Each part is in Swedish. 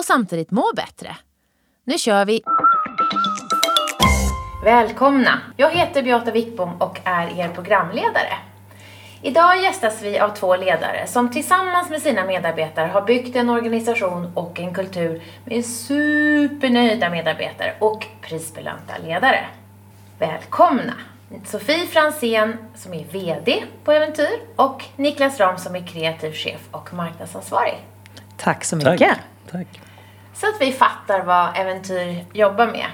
och samtidigt må bättre. Nu kör vi! Välkomna! Jag heter Beata Wickbom och är er programledare. Idag gästas vi av två ledare som tillsammans med sina medarbetare har byggt en organisation och en kultur med supernöjda medarbetare och prisbelönta ledare. Välkomna! Sofie Fransén som är VD på Äventyr och Niklas Ram som är kreativ chef och marknadsansvarig. Tack så mycket! Tack. Tack. Så att vi fattar vad Äventyr jobbar med.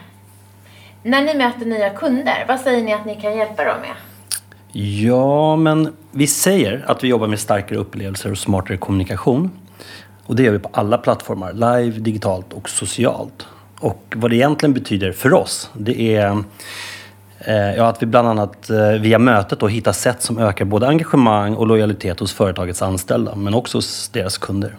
När ni möter nya kunder, vad säger ni att ni kan hjälpa dem med? Ja, men vi säger att vi jobbar med starkare upplevelser och smartare kommunikation. Och det gör vi på alla plattformar, live, digitalt och socialt. Och vad det egentligen betyder för oss, det är eh, ja, att vi bland annat eh, via mötet då hittar sätt som ökar både engagemang och lojalitet hos företagets anställda, men också hos deras kunder.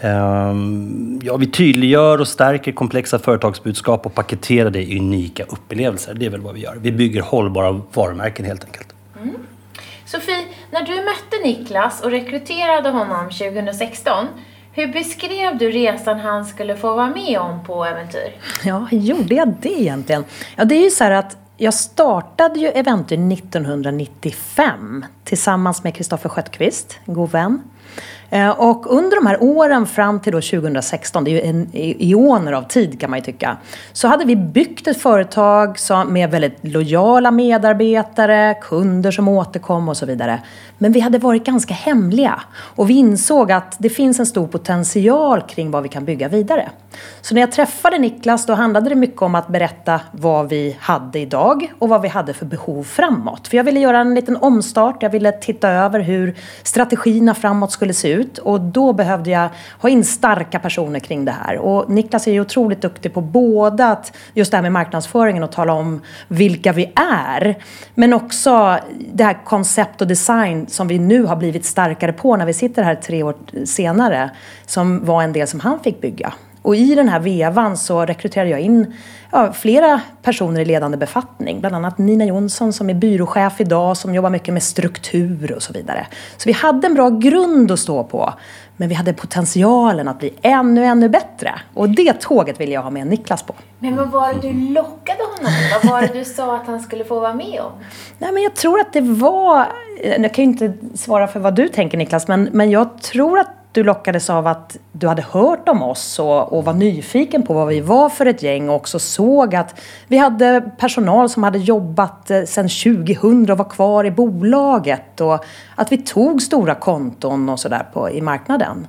Ehm, Ja, vi tydliggör och stärker komplexa företagsbudskap och paketerar det i unika upplevelser. Det är väl vad vi gör. Vi bygger hållbara varumärken helt enkelt. Sofie, när du mötte Niklas och rekryterade honom 2016, hur beskrev du resan han skulle få vara med om på Äventyr? Ja, gjorde jag det egentligen? Ja, det är ju så här att jag startade ju Eventyr 1995 tillsammans med Kristoffer Sköttqvist, en god vän. Eh, och under de här åren fram till då 2016, det är ju en ioner av tid kan man ju tycka, så hade vi byggt ett företag som- med väldigt lojala medarbetare, kunder som återkom och så vidare. Men vi hade varit ganska hemliga och vi insåg att det finns en stor potential kring vad vi kan bygga vidare. Så när jag träffade Niklas då handlade det mycket om att berätta vad vi hade idag och vad vi hade för behov framåt. För jag ville göra en liten omstart, jag ville titta över hur strategierna framåt skulle se ut och då behövde jag ha in starka personer kring det här. Och Niklas är ju otroligt duktig på både att just det här med marknadsföringen och tala om vilka vi är, men också det här koncept och design som vi nu har blivit starkare på när vi sitter här tre år senare, som var en del som han fick bygga. Och i den här vevan så rekryterade jag in ja, flera personer i ledande befattning. Bland annat Nina Jonsson som är byråchef idag som jobbar mycket med struktur och så vidare. Så vi hade en bra grund att stå på. Men vi hade potentialen att bli ännu, ännu bättre. Och det tåget vill jag ha med Niklas på. Men vad var det du lockade honom med? Vad var det du sa att han skulle få vara med om? Nej, men jag tror att det var... Jag kan ju inte svara för vad du tänker Niklas, men, men jag tror att du lockades av att du hade hört om oss och, och var nyfiken på vad vi var för ett gäng och också såg att vi hade personal som hade jobbat eh, sedan 2000 och var kvar i bolaget och att vi tog stora konton och sådär i marknaden.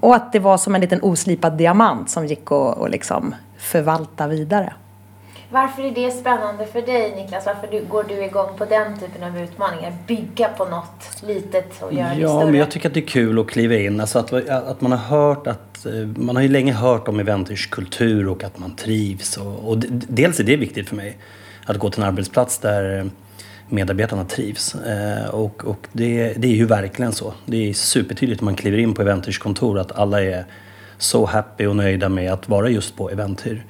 Och att det var som en liten oslipad diamant som gick att liksom förvalta vidare. Varför är det spännande för dig Niklas? Varför du, går du igång på den typen av utmaningar? Bygga på något litet och göra det Ja, större? men jag tycker att det är kul att kliva in. Alltså att, att man har hört att... eh, Man har ju länge hört om Eventers kultur och att man trivs. Och, och dels är det viktigt för mig. Att gå till en arbetsplats där eh, medarbetarna trivs. Eh, och och det, det är ju verkligen så. Det är supertydligt när man kliver in på Eventers kontor att alla är så happy och nöjda med att vara just på Eventyr.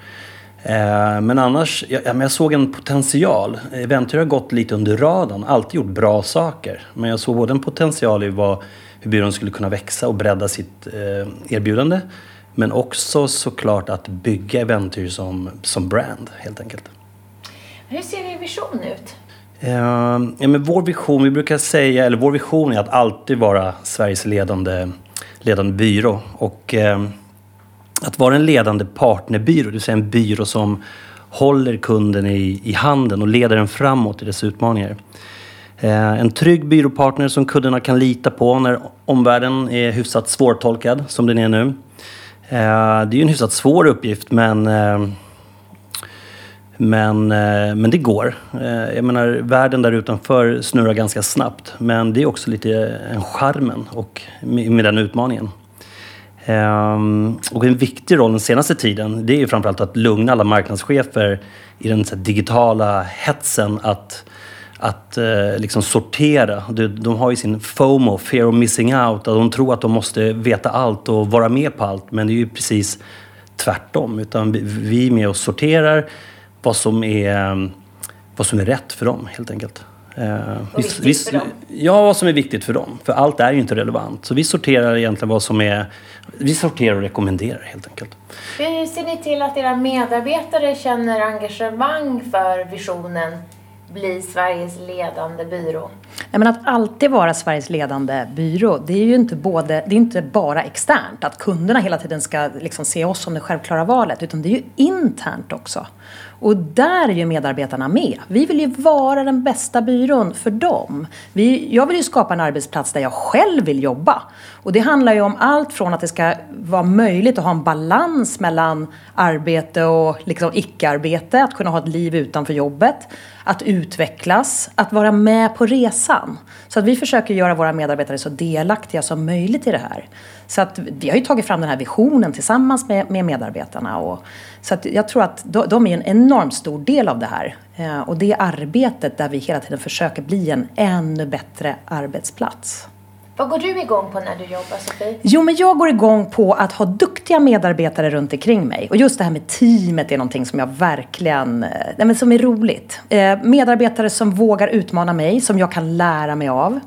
Eh, Men annars, jag, jag såg en potential. Eventyr har gått lite under radarn, alltid gjort bra saker. Men jag såg både en potential i vad, hur byrån skulle kunna växa och bredda sitt eh, erbjudande. Men också såklart att bygga Eventyr som, som brand helt enkelt. Hur ser din vision ut? Eh, ja, men vår vision, vi brukar säga, eller vår vision är att alltid vara Sveriges ledande, ledande byrå. Och att vara en ledande partnerbyrå, det vill säga en byrå som håller kunden i, i handen och leder den framåt i dess utmaningar. Eh, en trygg byråpartner som kunderna kan lita på när omvärlden är hyfsat svårtolkad, som den är nu. Eh, det är ju en hyfsat svår uppgift, men eh, men, eh, men det går. Eh, Jag menar, världen där utanför snurrar ganska snabbt. Men det är också lite en charmen och med med den utmaningen. Ehm, och en viktig roll den senaste tiden det är ju framförallt att lugna alla marknadschefer i den digitala hetsen att, att eh, liksom sortera. De, de, har ju sin FOMO, fear of missing out, att de tror att de måste veta allt och vara med på allt. Men det är ju precis tvärtom. Utan vi, vi är med och sorterar vad som är, vad som är rätt för dem helt enkelt. Eh, och vi, vi? Ja, vad som är viktigt för dem. För allt är ju inte relevant. Så vi sorterar egentligen vad som är... Vi sorterar och rekommenderar helt enkelt. Hur ser ni till att era medarbetare känner engagemang för visionen bli Sveriges ledande byrå? Nej, men att alltid vara Sveriges ledande byrå, det är ju inte, både, det är inte bara externt. Att kunderna hela tiden ska liksom se oss som det självklara valet. Utan det är ju internt också. Och där är ju medarbetarna med. Vi vill ju vara den bästa byrån för dem. Vi, jag vill ju skapa en arbetsplats där jag själv vill jobba. Och det handlar ju om allt från att det ska vara möjligt att ha en balans mellan arbete och liksom icke-arbete. Att kunna ha ett liv utanför jobbet. Att utvecklas. Att vara med på resan. Så att vi försöker göra våra medarbetare så delaktiga som möjligt i det här. Så att vi har ju tagit fram den här visionen tillsammans med, med medarbetarna. Och, så att jag tror att de, de är en enormt stor del av det här. Eh, och det arbetet där vi hela tiden försöker bli en ännu bättre arbetsplats. Vad går du igång på när du jobbar, Sofie? Jo, men jag går igång på att ha duktiga medarbetare runt omkring mig. Och just det här med teamet är någonting som jag verkligen, eh, nej, men som är roligt. Eh, medarbetare som vågar utmana mig, som jag kan lära mig av.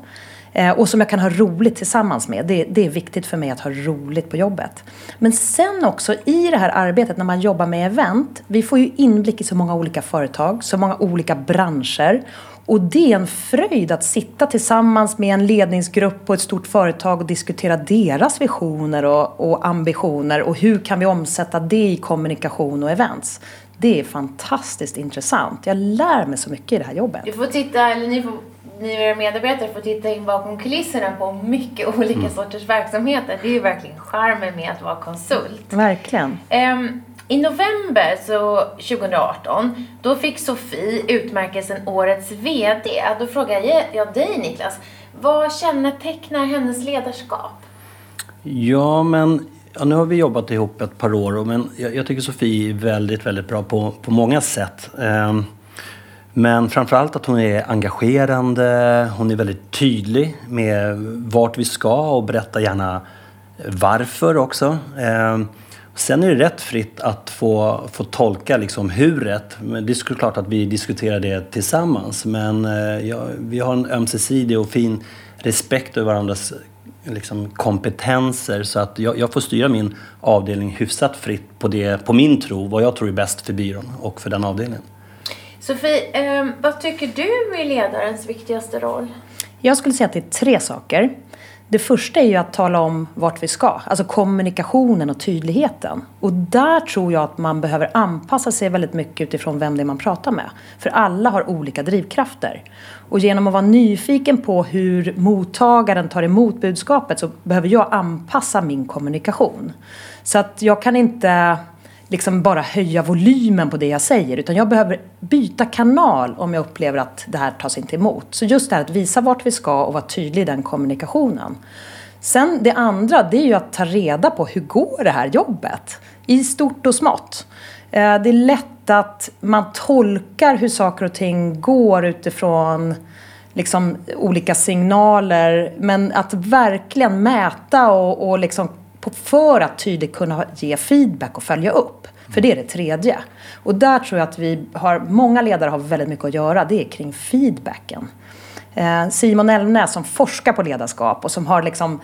Eh, och som jag kan ha roligt tillsammans med. Det, det, är viktigt för mig att ha roligt på jobbet. Men sen också i det här arbetet när man jobbar med event. Vi får ju inblick i så många olika företag, så många olika branscher. Och det är en fröjd att sitta tillsammans med en ledningsgrupp på ett stort företag och diskutera deras visioner och, och ambitioner och hur kan vi omsätta det i kommunikation och events. Det är fantastiskt intressant. Jag lär mig så mycket i det här jobbet. Du får titta, eller ni får ni och era medarbetare får titta in bakom kulisserna på mycket olika mm. sorters verksamheter. Det är ju verkligen charmen med att vara konsult. Verkligen. Um, I november så 2018, då fick Sofie utmärkelsen Årets VD. Då frågar jag dig Niklas, vad kännetecknar hennes ledarskap? Ja, men ja, nu har vi jobbat ihop ett par år, men jag, jag tycker Sofie är väldigt, väldigt bra på, på många sätt. Um, men framförallt att hon är engagerande, hon är väldigt tydlig med vart vi ska och berättar gärna varför också. Ehm, sen är det rätt fritt att få, få tolka liksom hur. Men det är klart att vi diskuterar det tillsammans. Men eh, ja, vi har en ömsesidig och fin respekt över varandras liksom, kompetenser. Så att jag, jag, får styra min avdelning hyfsat fritt på, det, på min tro, vad jag tror är bäst för byrån och för den avdelningen. Sofie, eh, vad tycker du är ledarens viktigaste roll? Jag skulle säga att det är tre saker. Det första är ju att tala om vart vi ska, alltså kommunikationen och tydligheten. Och där tror jag att man behöver anpassa sig väldigt mycket utifrån vem det är man pratar med. För alla har olika drivkrafter. Och genom att vara nyfiken på hur mottagaren tar emot budskapet så behöver jag anpassa min kommunikation. Så att jag kan inte liksom bara höja volymen på det jag säger. Utan jag behöver byta kanal om jag upplever att det här tas inte emot. Så just det här att visa vart vi ska och vara tydlig i den kommunikationen. Sen det andra, det är ju att ta reda på hur går det här jobbet? I stort och smått. Eh, det är lätt att man tolkar hur saker och ting går utifrån liksom olika signaler. Men att verkligen mäta och, och liksom för att tydligt kunna ge feedback och följa upp. För det är det tredje. Och där tror jag att vi har, många ledare har väldigt mycket att göra. Det är kring feedbacken. Eh, Simon Elmnäs som forskar på ledarskap och som har liksom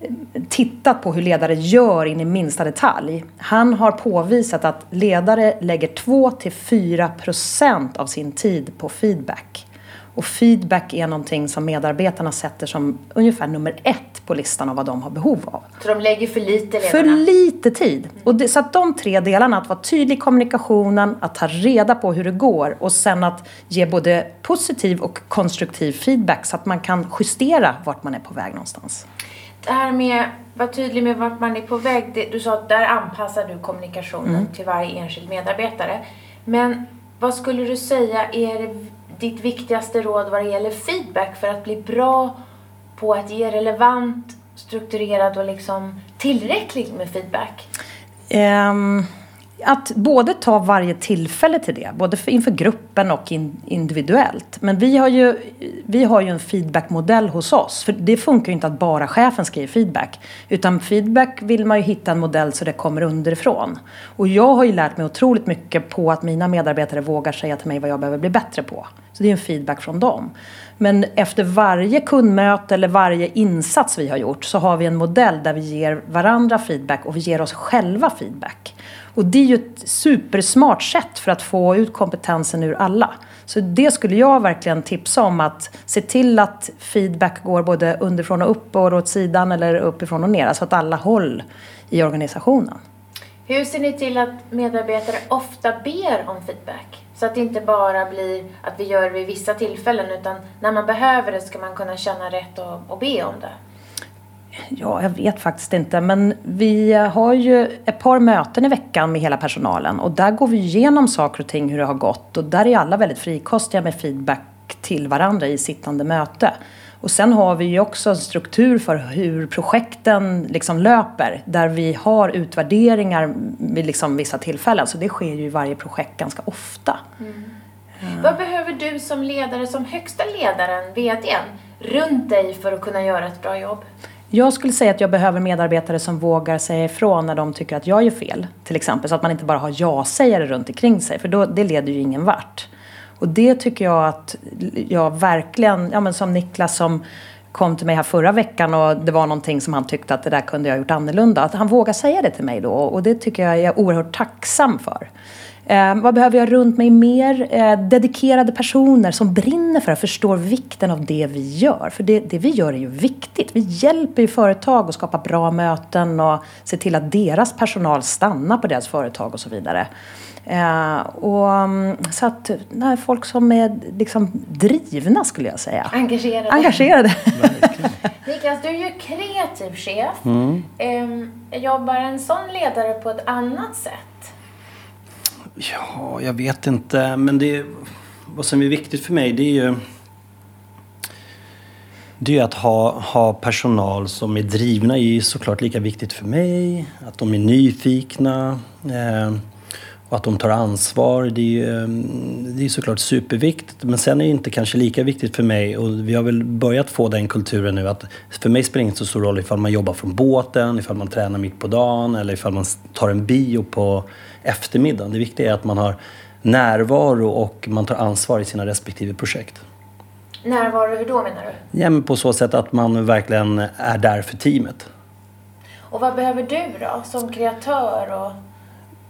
eh, tittat på hur ledare gör in i minsta detalj. Han har påvisat att ledare lägger 2-4% av sin tid på feedback. Och feedback är någonting som medarbetarna sätter som ungefär nummer ett på listan av vad de har behov av. Så de lägger för lite ledarna? För lite tid. Och det, så att de tre delarna, att vara tydlig i kommunikationen, att ta reda på hur det går och sen att ge både positiv och konstruktiv feedback så att man kan justera vart man är på väg någonstans. Det här med var tydlig med vart man är på väg. Du sa att där anpassar du kommunikationen mm. till varje enskild medarbetare. Men vad skulle du säga är ditt viktigaste råd vad det gäller feedback för att bli bra på att ge relevant, strukturerad och liksom tillräckligt med feedback? Um, att både ta varje tillfälle till det, både för, inför gruppen och in, individuellt. Men vi har, ju, vi har ju en feedbackmodell hos oss. För det funkar ju inte att bara chefen skriver feedback. Utan feedback vill man ju hitta en modell så det kommer underifrån. Och jag har ju lärt mig otroligt mycket på att mina medarbetare vågar säga till mig vad jag behöver bli bättre på. Så det är en feedback från dem. Men efter varje kundmöte eller varje insats vi har gjort så har vi en modell där vi ger varandra feedback och vi ger oss själva feedback. Och det är ju ett supersmart sätt för att få ut kompetensen ur alla. Så det skulle jag verkligen tipsa om att se till att feedback går både underifrån och upp och åt sidan eller uppifrån och ner. Alltså att alla håll i organisationen. Hur ser ni till att medarbetare ofta ber om feedback? Så att det inte bara blir att vi gör det vid vissa tillfällen utan när man behöver det ska man kunna känna rätt och, och be om det. Ja, jag vet faktiskt inte. Men vi har ju ett par möten i veckan med hela personalen. Och där går vi igenom saker och ting, hur det har gått. Och där är alla väldigt frikostiga med feedback till varandra i sittande möte. Och sen har vi ju också en struktur för hur projekten liksom löper. Där vi har utvärderingar vid liksom vissa tillfällen. Så det sker ju i varje projekt ganska ofta. Mm. Ja. Vad behöver du som ledare, som högsta ledaren, VDn, runt dig för att kunna göra ett bra jobb? Jag skulle säga att jag behöver medarbetare som vågar säga ifrån när de tycker att jag gör fel. Till exempel så att man inte bara har ja-sägare runt omkring sig. För då, det leder ju ingen vart. Och det tycker jag att jag verkligen, ja men som Niklas som kom till mig här förra veckan och det var någonting som han tyckte att det där kunde jag ha gjort annorlunda. Att han vågar säga det till mig då och det tycker jag är oerhört tacksam för. Eh, vad behöver jag runt mig mer? Eh, dedikerade personer som brinner för och förstår vikten av det vi gör. För det, det vi gör är ju viktigt. Vi hjälper ju företag att skapa bra möten och se till att deras personal stannar på deras företag och så vidare. Eh, och, mm, så att, nej, folk som är liksom drivna skulle jag säga. Engagerade. Engagerade. Niklas, du är ju kreativ chef. Mm. Eh, jobbar en sån ledare på ett annat sätt? Ja, jag vet inte. Men det, vad som är viktigt för mig det är ju det är att ha, ha personal som är drivna är såklart lika viktigt för mig. Att de är nyfikna. Eh, och att de tar ansvar. Det är, det är såklart superviktigt. Men sen är det inte kanske lika viktigt för mig och vi har väl börjat få den kulturen nu att för mig spelar det inte så stor roll ifall man jobbar från båten, ifall man tränar mitt på dagen eller ifall man tar en bio på eftermiddagen. Det viktiga är att man har närvaro och man tar ansvar i sina respektive projekt. Närvaro, hur då menar du? Ja, men på så sätt att man verkligen är där för teamet. Och vad behöver du då, som kreatör och,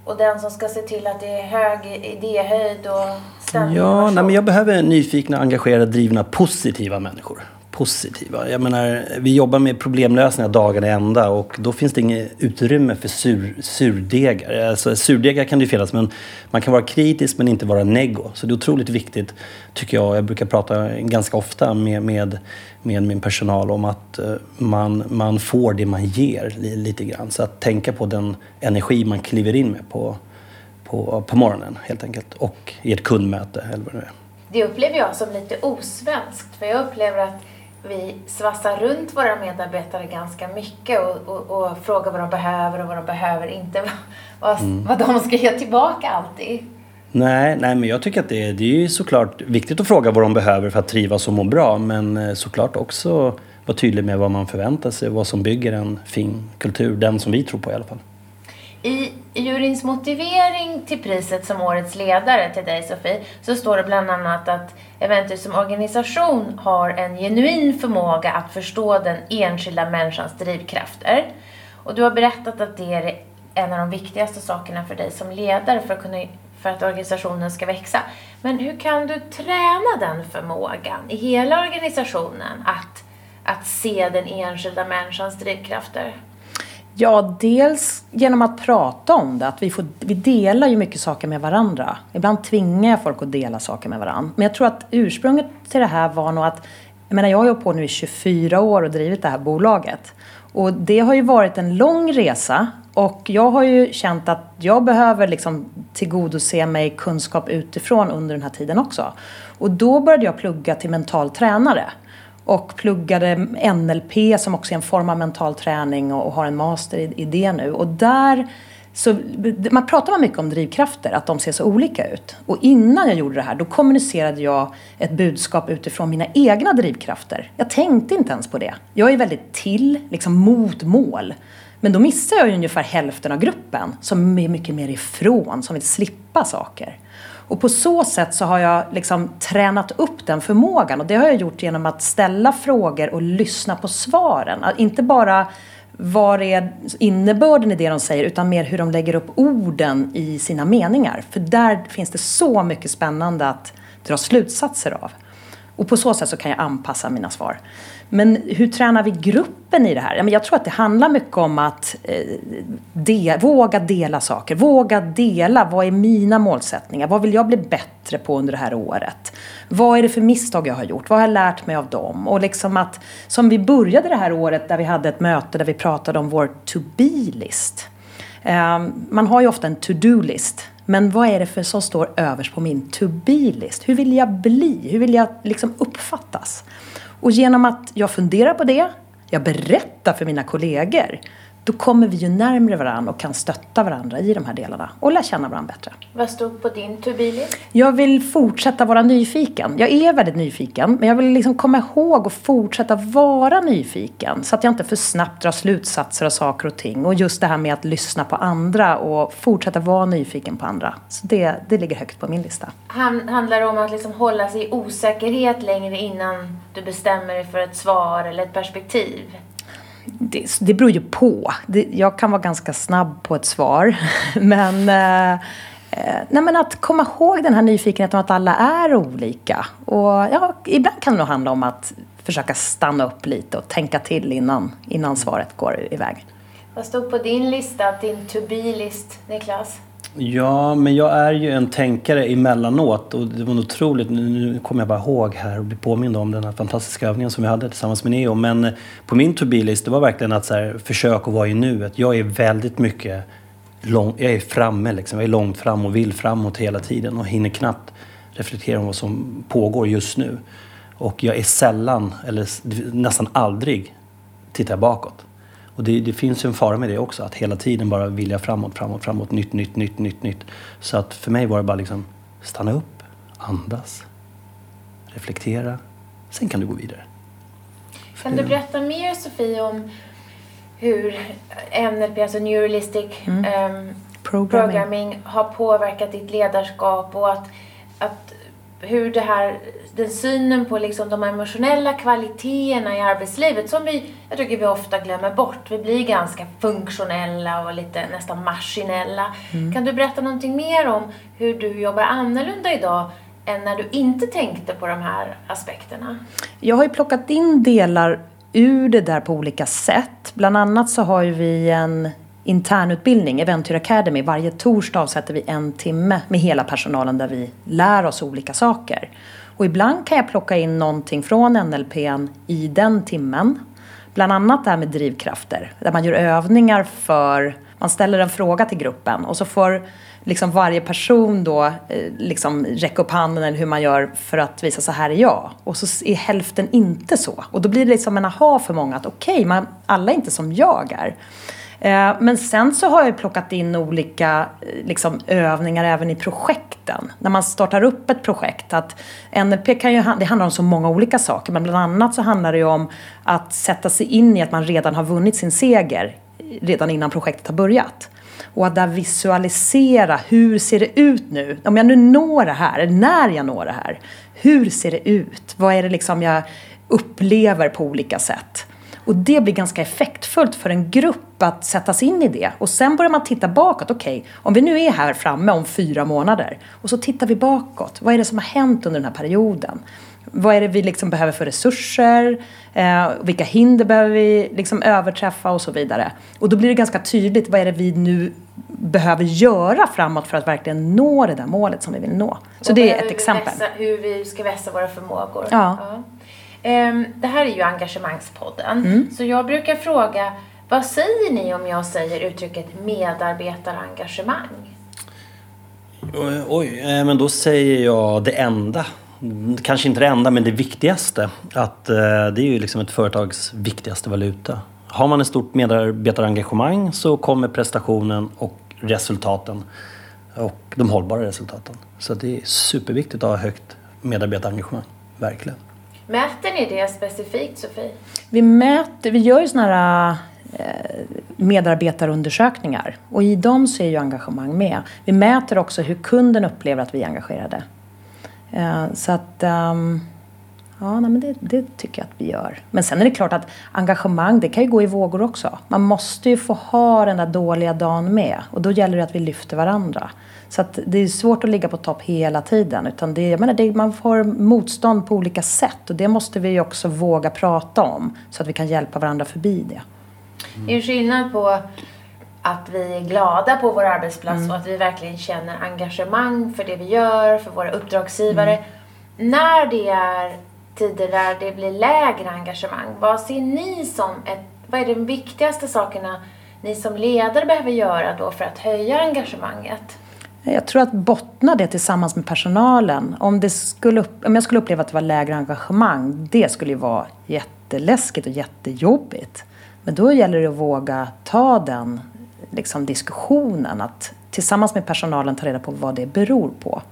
och den som ska se till att det är hög idéhöjd och ständig Ja, nej, men jag behöver nyfikna, engagerade, drivna, positiva människor positiva. Jag menar, vi jobbar med problemlösningar dagarna ända och då finns det inget utrymme för sur, surdegar. Alltså, surdegar kan det ju finnas men man kan vara kritisk men inte vara nego. Så det är otroligt viktigt, tycker jag. Jag brukar prata ganska ofta med, med, med min personal om att eh, man, man får det man ger lite grann. Så att tänka på den energi man kliver in med på, på, på morgonen helt enkelt. Och i ett kundmöte eller vad det är. Det upplever jag som lite osvenskt. För jag upplever att vi svassar runt våra medarbetare ganska mycket och, och, och frågar vad de behöver och vad de behöver inte. Vad, mm. vad de ska ge tillbaka alltid. Nej, nej, men jag tycker att det är, det är såklart viktigt att fråga vad de behöver för att trivas och må bra. Men eh, såklart också vara tydlig med vad man förväntar sig och vad som bygger en fin kultur. Den som vi tror på i alla fall. I juryns motivering till priset som årets ledare till dig Sofie så står det bland annat att Eventus som organisation har en genuin förmåga att förstå den enskilda människans drivkrafter. Och du har berättat att det är en av de viktigaste sakerna för dig som ledare för att, kunna, för att organisationen ska växa. Men hur kan du träna den förmågan i hela organisationen att, att se den enskilda människans drivkrafter? Ja, dels genom att prata om det. Att vi, får, vi delar ju mycket saker med varandra. Ibland tvingar jag folk att dela saker med varandra. Men jag tror att ursprunget till det här var nog att... Jag menar, jag har hållit på nu i 24 år och drivit det här bolaget. Och det har ju varit en lång resa. Och jag har ju känt att jag behöver liksom tillgodose mig kunskap utifrån under den här tiden också. Och då började jag plugga till mental tränare och pluggade NLP som också är en form av mental träning och, och har en master i, i det nu. Och där så man pratar mycket om drivkrafter, att de ser så olika ut. Och innan jag gjorde det här, då kommunicerade jag ett budskap utifrån mina egna drivkrafter. Jag tänkte inte ens på det. Jag är väldigt till, liksom mot mål. Men då missar jag ju ungefär hälften av gruppen som är mycket mer ifrån, som vill slippa saker. Och på så sätt så har jag liksom tränat upp den förmågan. Och det har jag gjort genom att ställa frågor och lyssna på svaren. Inte bara vad är innebörden i det de säger utan mer hur de lägger upp orden i sina meningar. För där finns det så mycket spännande att dra slutsatser av. Och på så sätt så kan jag anpassa mina svar. Men hur tränar vi gruppen i det här? Jag tror att det handlar mycket om att eh, de, våga dela saker. Våga dela. Vad är mina målsättningar? Vad vill jag bli bättre på under det här året? Vad är det för misstag jag har gjort? Vad har jag lärt mig av dem? Och liksom att, som vi började det här året där vi hade ett möte där vi pratade om vår to-be-list. Ehm, man har ju ofta en to-do-list. Men vad är det för som står överst på min to-be-list? Hur vill jag bli? Hur vill jag liksom uppfattas? Och genom att jag funderar på det, jag berättar för mina kollegor, då kommer vi ju närmre varandra och kan stötta varandra i de här delarna och lära känna varandra bättre. Vad stod på din to-be-list? Jag vill fortsätta vara nyfiken. Jag är väldigt nyfiken, men jag vill liksom komma ihåg och fortsätta vara nyfiken så att jag inte för snabbt drar slutsatser av saker och ting. Och just det här med att lyssna på andra och fortsätta vara nyfiken på andra. Så det, det ligger högt på min lista. Handlar det om att liksom hålla sig i osäkerhet längre innan du bestämmer dig för ett svar eller ett perspektiv? Det, det beror ju på. Det, jag kan vara ganska snabb på ett svar. Men, eh, eh, nej, men att komma ihåg den här nyfikenheten om att alla är olika. Och ja, ibland kan det nog handla om att försöka stanna upp lite och tänka till innan, innan svaret går iväg. Vad stod på din lista, din to-be-list, Niklas? Ja, men jag är ju en tänkare emellanåt och det var otroligt, nu kommer jag bara ihåg här och blir påmind om den här fantastiska övningen som vi hade tillsammans med Neo. Men eh, på min to list det var verkligen att så här, försök att vara i nuet. Jag är väldigt mycket lång, jag är framme liksom. Jag är långt fram och vill framåt hela tiden och hinner knappt reflektera om vad som pågår just nu. Och jag är sällan, eller nästan aldrig, tittar bakåt. Och det, det, finns ju en fara med det också, att hela tiden bara vilja framåt, framåt, framåt, nytt, nytt, nytt, nytt, nytt. Så att för mig var det bara liksom stanna upp, andas, reflektera, sen kan du gå vidare. Kan du berätta mer Sofie om hur NLP, alltså Neuralistic mm. um, programming. programming. har påverkat ditt ledarskap och att hur det här, den synen på liksom de emotionella kvaliteterna i arbetslivet som vi, jag tycker vi ofta glömmer bort. Vi blir ganska funktionella och lite nästan maskinella. Mm. Kan du berätta någonting mer om hur du jobbar annorlunda idag än när du inte tänkte på de här aspekterna? Jag har ju plockat in delar ur det där på olika sätt. Bland annat så har ju vi en internutbildning, Eventyr Academy. Varje torsdag avsätter vi en timme med hela personalen där vi lär oss olika saker. Och ibland kan jag plocka in någonting från NLP i den timmen. Bland annat det här med drivkrafter, där man gör övningar för... Man ställer en fråga till gruppen och så får liksom varje person då eh, liksom räcka upp handen eller hur man gör för att visa så här är jag. Och så är hälften inte så. Och då blir det liksom en aha för många att okej, okay, alla är inte som jag är. Eh, men sen så har jag plockat in olika eh, liksom, övningar även i projekten. När man startar upp ett projekt. Att NLP kan ju, det handlar om så många olika saker. Men bland annat så handlar det ju om att sätta sig in i att man redan har vunnit sin seger. Eh, redan innan projektet har börjat. Och att där visualisera, hur ser det ut nu? Om jag nu når det här, när jag når det här. Hur ser det ut? Vad är det liksom jag upplever på olika sätt? Och det blir ganska effektfullt för en grupp att sätta sig in i det. Och sen börjar man titta bakåt. Okej, okay, om vi nu är här framme om fyra månader och så tittar vi bakåt. Vad är det som har hänt under den här perioden? Vad är det vi liksom behöver för resurser? Eh, vilka hinder behöver vi liksom överträffa och så vidare. Och då blir det ganska tydligt vad är det vi nu behöver göra framåt för att verkligen nå det där målet som vi vill nå. Så och det är ett exempel. Vässa, hur vi ska vässa våra förmågor. Ja. ja. Um, det här är ju engagemangspodden. Mm. Så jag brukar fråga, vad säger ni om jag säger uttrycket medarbetarengagemang? Oj, eh, men då säger jag det enda. kanske inte det enda, men det viktigaste. Att eh, det är ju liksom ett företags viktigaste valuta. Har man ett stort medarbetarengagemang så kommer prestationen och resultaten och de hållbara resultaten. Så det är superviktigt att ha högt medarbetarengagemang, verkligen. Mäter ni det specifikt, Sofie? Vi, mäter, vi gör ju sådana här eh, medarbetarundersökningar och i dem så är ju engagemang med. Vi mäter också hur kunden upplever att vi är engagerade. Eh, så att ehm, Ja, nej, men det, det, tycker jag att vi gör. Men sen är det klart att engagemang, det kan ju gå i vågor också. Man måste ju få ha den där dåliga dagen med. Och då gäller det att vi lyfter varandra. Så att det är svårt att ligga på topp hela tiden. Utan det, jag menar, det, man får motstånd på olika sätt. Och det måste vi också våga prata om. Så att vi kan hjälpa varandra förbi det. Mm. Det är skillnad på att vi är glada på vår arbetsplats mm. och att vi verkligen känner engagemang för det vi gör, för våra uppdragsgivare. Mm. När det är tider där det blir lägre engagemang. Vad ser ni som ett, vad är de viktigaste sakerna ni som ledare behöver göra då för att höja engagemanget? Jag tror att bottna det tillsammans med personalen. Om, det skulle, om jag skulle uppleva att det var lägre engagemang, det skulle ju vara jätteläskigt och jättejobbigt. Men då gäller det att våga ta den liksom, diskussionen. Att tillsammans med personalen ta reda på vad det beror på.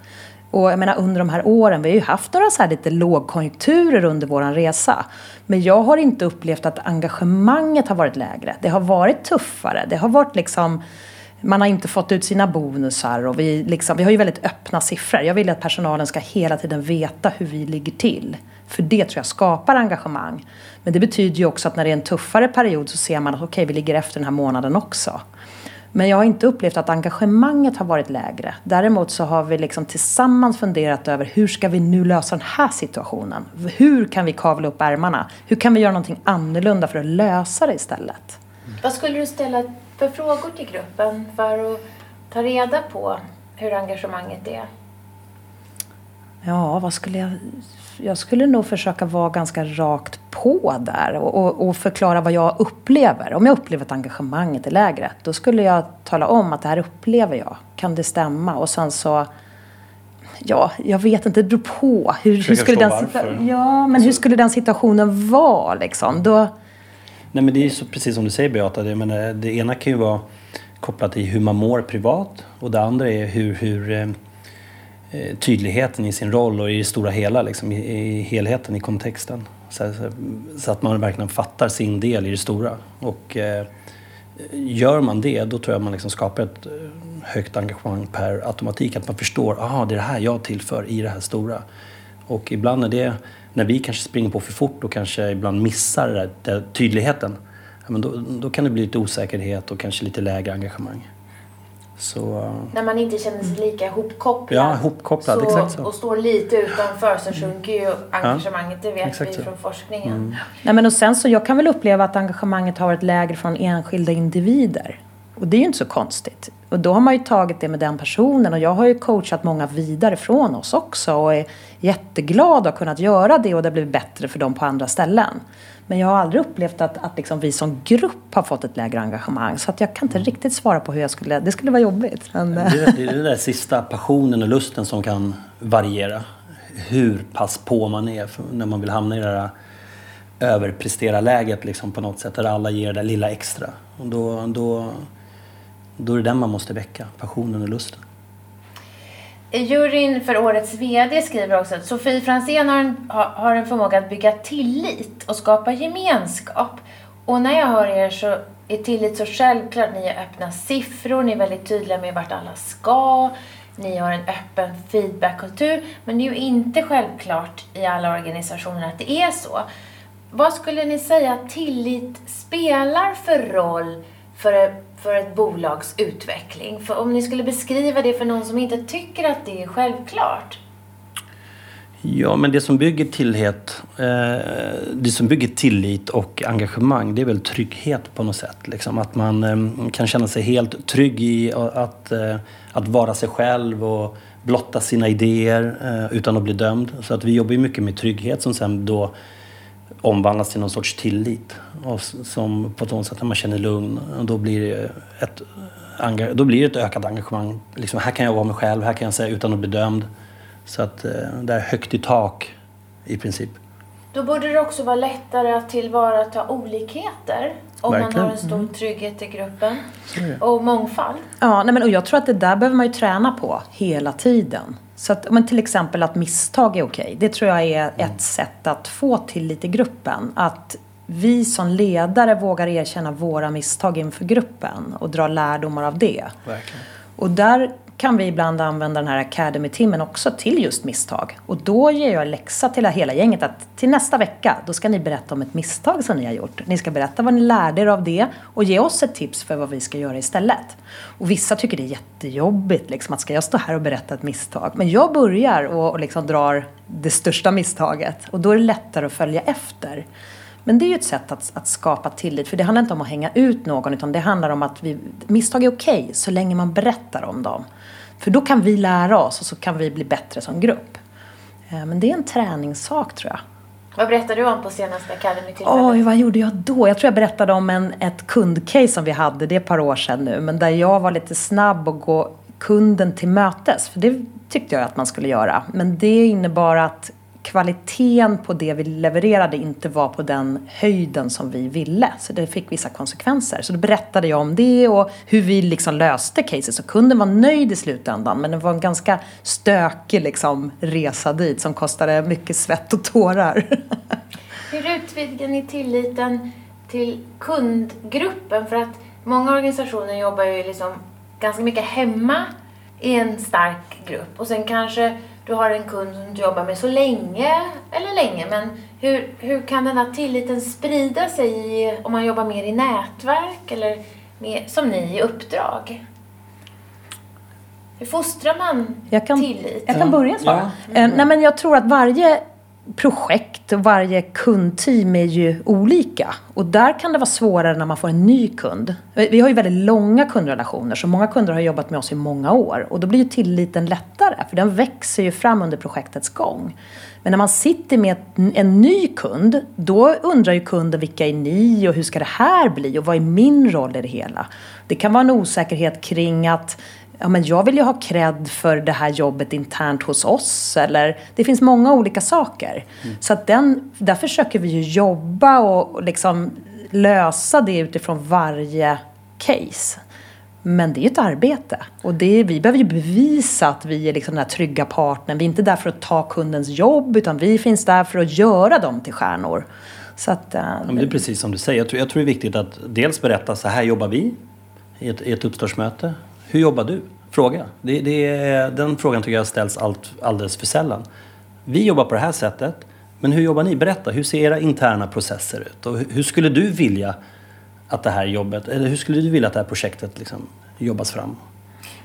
Och jag menar under de här åren, vi har ju haft några så här lite lågkonjunkturer under vår resa. Men jag har inte upplevt att engagemanget har varit lägre. Det har varit tuffare. Det har varit liksom man har inte fått ut sina bonusar och vi, liksom, vi har ju väldigt öppna siffror. Jag vill att personalen ska hela tiden veta hur vi ligger till. För det tror jag skapar engagemang. Men det betyder ju också att när det är en tuffare period så ser man att okej, okay, vi ligger efter den här månaden också. Men jag har inte upplevt att engagemanget har varit lägre. Däremot så har vi liksom tillsammans funderat över hur ska vi nu lösa den här situationen? Hur kan vi kavla upp ärmarna? Hur kan vi göra någonting annorlunda för att lösa det istället? Vad skulle du ställa för frågor till gruppen för att ta reda på hur engagemanget är? Ja, vad skulle jag... Jag skulle nog försöka vara ganska rakt på där och, och, och, förklara vad jag upplever. Om jag upplever att engagemanget är lägre, då skulle jag tala om att det här upplever jag. Kan det stämma? Och sen så... Ja, jag vet inte. Det beror på. Hur, hur skulle den ja, men hur skulle den situationen vara liksom? Då... Nej, men det är så, precis som du säger Beata. Det, menar, det ena kan ju vara kopplat till hur man mår privat och det andra är hur, hur eh, eh, tydligheten i sin roll och i det stora hela, liksom, i, i helheten, i kontexten. Så, så, så, att man verkligen fattar sin del i det stora. Och eh, gör man det, då tror jag man liksom skapar ett eh, högt engagemang per automatik. Att man förstår, att det är det här jag tillför i det här stora. Och ibland är det, när vi kanske springer på för fort och kanske ibland missar den där tydligheten, men då, då kan det bli lite osäkerhet och kanske lite lägre engagemang. Så, När man inte känner sig lika hopkopplad, ja, hopkopplad så, exakt så. och står lite utanför så sjunker ju engagemanget. Ja, det vet vi från forskningen. Mm. Nej, men och sen så, jag kan väl uppleva att engagemanget har varit lägre från enskilda individer. Och det är ju inte så konstigt. Och då har man ju tagit det med den personen och jag har ju coachat många vidare från oss också och är jätteglad att ha kunnat göra det och det har blivit bättre för dem på andra ställen. Men jag har aldrig upplevt att, att liksom vi som grupp har fått ett lägre engagemang. Så att jag kan inte riktigt svara på hur jag skulle... Det skulle vara jobbigt. Men... Det, är, det är den där sista passionen och lusten som kan variera. Hur pass på man är när man vill hamna i det där överprestera-läget liksom på något sätt. Där alla ger det lilla extra. Och då, då, då är det den man måste väcka. Passionen och lusten. Eh, juryn för årets VD skriver också att Sofie Franzén har en, har en förmåga att bygga tillit och skapa gemenskap. Och när jag hör er så är tillit så självklart. Ni är öppna siffror, ni är väldigt tydliga med vart alla ska. Ni har en öppen feedbackkultur. Men det är ju inte självklart i alla organisationer att det är så. Vad skulle ni säga att tillit spelar för roll för för ett bolags utveckling? För om ni skulle beskriva det för någon som inte tycker att det är självklart? Ja, men det som bygger tillit, eh, det som bygger tillit och engagemang, det är väl trygghet på något sätt. Liksom. Att man eh, kan känna sig helt trygg i att, eh, att vara sig själv och blotta sina idéer utan att bli dömd. Så att vi jobbar ju mycket med trygghet som sen då omvandlas till någon sorts tillit. Och som på ett sätt att man känner lugn. Och då blir det ett, då blir det ett ökat engagemang. Liksom, här kan jag vara mig själv, här kan jag säga utan att bli dömd. Så att eh, det är högt i tak i princip. Då borde det också vara lättare att tillvarata olikheter om Verkligen. man har en stor trygghet i gruppen och mångfald. Ja, nej men, och jag tror att det där behöver man ju träna på hela tiden. Så att, men till exempel att misstag är okej. Det tror jag är ett sätt att få tillit i gruppen. Att vi som ledare vågar erkänna våra misstag inför gruppen och dra lärdomar av det. Verkligen. Och där kan vi ibland använda den här Academy-timmen också till just misstag. Och då ger jag läxa till hela gänget att till nästa vecka, då ska ni berätta om ett misstag som ni har gjort. Ni ska berätta vad ni lärde er av det och ge oss ett tips för vad vi ska göra istället. Och vissa tycker det är jättejobbigt, liksom, att ska jag stå här och berätta ett misstag? Men jag börjar och, och liksom drar det största misstaget och då är det lättare att följa efter. Men det är ju ett sätt att, att skapa tillit. För det handlar inte om att hänga ut någon utan det handlar om att vi, misstag är okej så länge man berättar om dem. För då kan vi lära oss och så kan vi bli bättre som grupp. Eh, Men det är en träningssak tror jag. Vad berättade du om på senaste Academy-tillfället? Oj, vad gjorde jag då? Jag tror jag berättade om en, ett kundcase som vi hade, det är ett par år sedan nu. Men där jag var lite snabb och gå kunden till mötes. För det tyckte jag att man skulle göra. Men det innebar att kvaliteten på det vi levererade inte var på den höjden som vi ville. Så det fick vissa konsekvenser. Så då berättade jag om det och hur vi liksom löste caset. Så kunden var nöjd i slutändan. Men det var en ganska stökig liksom, resa dit som kostade mycket svett och tårar. Hur utvidgar ni tilliten till kundgruppen? För att många organisationer jobbar ju liksom ganska mycket hemma i en stark grupp. Och sen kanske du har en kund som du jobbar med så länge, eller länge, men hur, hur kan den här tilliten sprida sig i, om man jobbar mer i nätverk eller med, som ni i uppdrag? Hur fostrar man Jag kan- tillit? Jag kan börja svara. Ja. Eh, nej, men jag tror att varje projekt och varje kundteam är ju olika. Och där kan det vara svårare när man får en ny kund. Vi har ju väldigt långa kundrelationer så många kunder har jobbat med oss i många år. Och då blir ju tilliten lättare för den växer ju fram under projektets gång. Men när man sitter med en ny kund, då undrar ju kunden vilka är ni och hur ska det här bli och vad är min roll i det hela? Det kan vara en osäkerhet kring att ja, men jag vill ju ha cred för det här jobbet internt hos oss. Eller, det finns många olika saker. Så att den, där försöker vi ju jobba och, liksom lösa det utifrån varje case. Men det är ett arbete. Och det, vi behöver ju bevisa att vi är liksom den här trygga partnern. Vi är inte där för att ta kundens jobb utan vi finns där för att göra dem till stjärnor. Så att, eh, Ja, det är precis som du säger. Jag tror, jag tror det är viktigt att dels berätta så här jobbar vi i ett, i ett uppstartsmöte. Hur jobbar du? Fråga. Det, det den frågan tycker jag ställs allt, alldeles för sällan. Vi jobbar på det här sättet. Men hur jobbar ni? Berätta. Hur ser era interna processer ut? Och hur, skulle du vilja att det här jobbet, eller hur skulle du vilja att det här projektet liksom jobbas fram?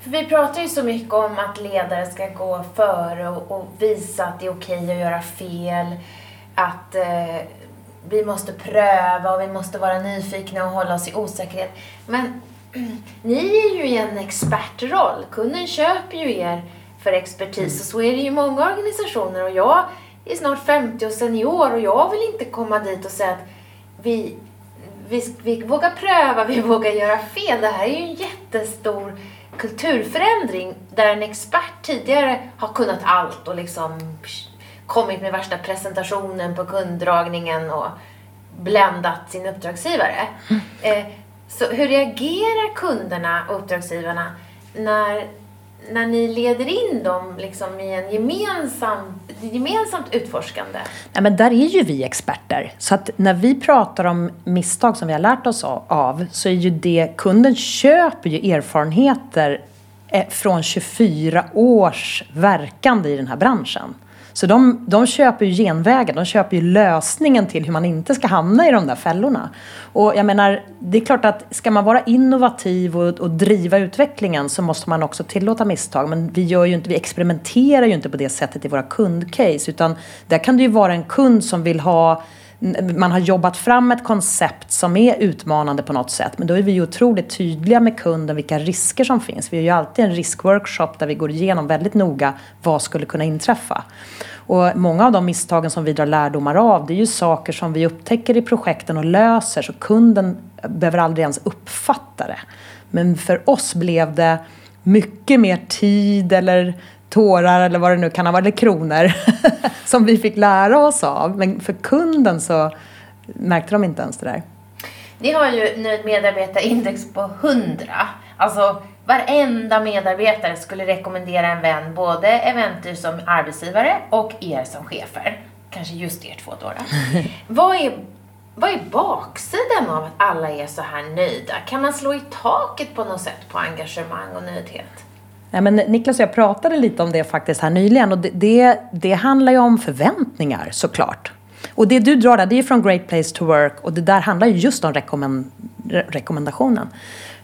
För vi pratar ju så mycket om att ledare ska gå före och, och visa att det är okej att göra fel. Att eh, vi måste pröva och vi måste vara nyfikna och hålla oss i osäkerhet. Men ni är ju i en expertroll. Kunden köper ju er för expertis och så är det ju i många organisationer. Och jag är snart 50 och senior och jag vill inte komma dit och säga att vi vi, vi vågar pröva, vi vågar göra fel. Det här är ju en jättestor kulturförändring där en expert tidigare har kunnat allt och liksom kommit med värsta presentationen på kunddragningen och bländat sin uppdragsgivare. Eh, så hur reagerar kunderna och uppdragsgivarna när, när ni leder in dem liksom i en gemensam, gemensamt utforskande? Ja, men där är ju vi experter. Så att när vi pratar om misstag som vi har lärt oss av så är ju det, kunden köper ju erfarenheter eh, från 24 års verkande i den här branschen. Så de, de köper ju genvägen, de köper ju lösningen till hur man inte ska hamna i de där fällorna. Och jag menar, det är klart att ska man vara innovativ och, och driva utvecklingen så måste man också tillåta misstag. Men vi, gör ju inte, vi experimenterar ju inte på det sättet i våra kundcase. Utan där kan det ju vara en kund som vill ha man har jobbat fram ett koncept som är utmanande på något sätt. Men då är vi ju otroligt tydliga med kunden vilka risker som finns. Vi har ju alltid en riskworkshop där vi går igenom väldigt noga vad skulle kunna inträffa. Och många av de misstagen som vi drar lärdomar av det är ju saker som vi upptäcker i projekten och löser så kunden behöver aldrig ens uppfatta det. Men för oss blev det mycket mer tid eller tårar eller vad det nu kan ha varit, eller kronor som vi fick lära oss av. Men för kunden så märkte de inte ens det där. Ni har ju nöjd medarbetarindex på 100. Alltså varenda medarbetare skulle rekommendera en vän både Eventyr som arbetsgivare och er som chefer. Kanske just er två då. då. vad, är, vad är baksidan av att alla är så här nöjda? Kan man slå i taket på något sätt på engagemang och nöjdhet? Nej, men Niklas och jag pratade lite om det faktiskt här nyligen och det, det, det handlar ju om förväntningar såklart. Och det du drar där, det är från Great Place to Work och det där handlar ju just om rekommend rekommendationen.